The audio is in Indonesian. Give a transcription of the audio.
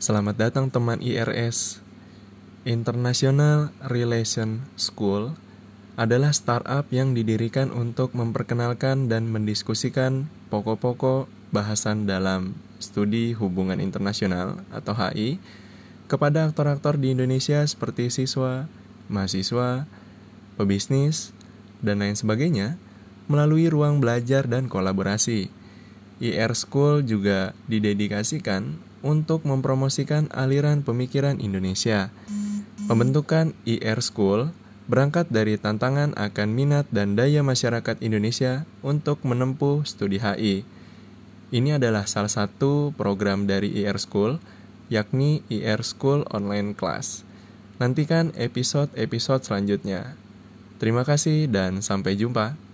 Selamat datang teman IRS. International Relation School adalah startup yang didirikan untuk memperkenalkan dan mendiskusikan pokok-pokok bahasan dalam studi hubungan internasional atau HI kepada aktor-aktor di Indonesia seperti siswa, mahasiswa, pebisnis, dan lain sebagainya melalui ruang belajar dan kolaborasi. IR School juga didedikasikan untuk mempromosikan aliran pemikiran Indonesia. Pembentukan IR School berangkat dari tantangan akan minat dan daya masyarakat Indonesia untuk menempuh studi HI. Ini adalah salah satu program dari IR School, yakni IR School Online Class. Nantikan episode-episode selanjutnya. Terima kasih dan sampai jumpa.